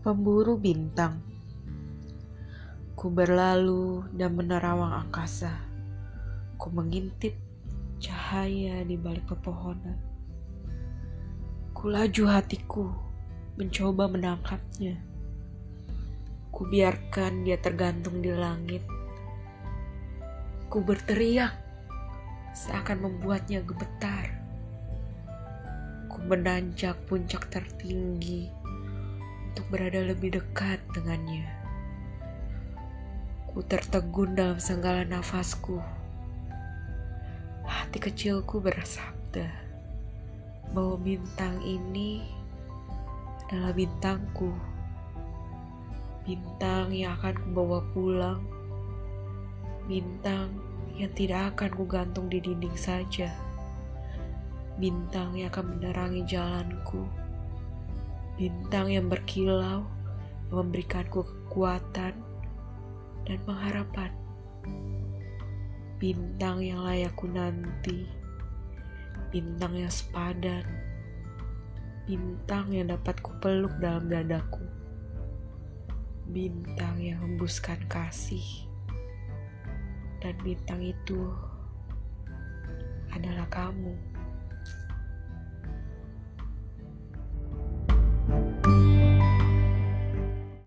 pemburu bintang. Ku berlalu dan menerawang angkasa. Ku mengintip cahaya di balik pepohonan. Ku laju hatiku mencoba menangkapnya. Ku biarkan dia tergantung di langit. Ku berteriak seakan membuatnya gemetar. Ku menanjak puncak tertinggi untuk berada lebih dekat dengannya. Ku tertegun dalam senggala nafasku. Hati kecilku bersabda bahwa bintang ini adalah bintangku. Bintang yang akan kubawa pulang. Bintang yang tidak akan kugantung di dinding saja. Bintang yang akan menerangi jalanku bintang yang berkilau memberikanku kekuatan dan pengharapan. Bintang yang layakku nanti, bintang yang sepadan, bintang yang dapat kupeluk dalam dadaku, bintang yang hembuskan kasih, dan bintang itu adalah kamu.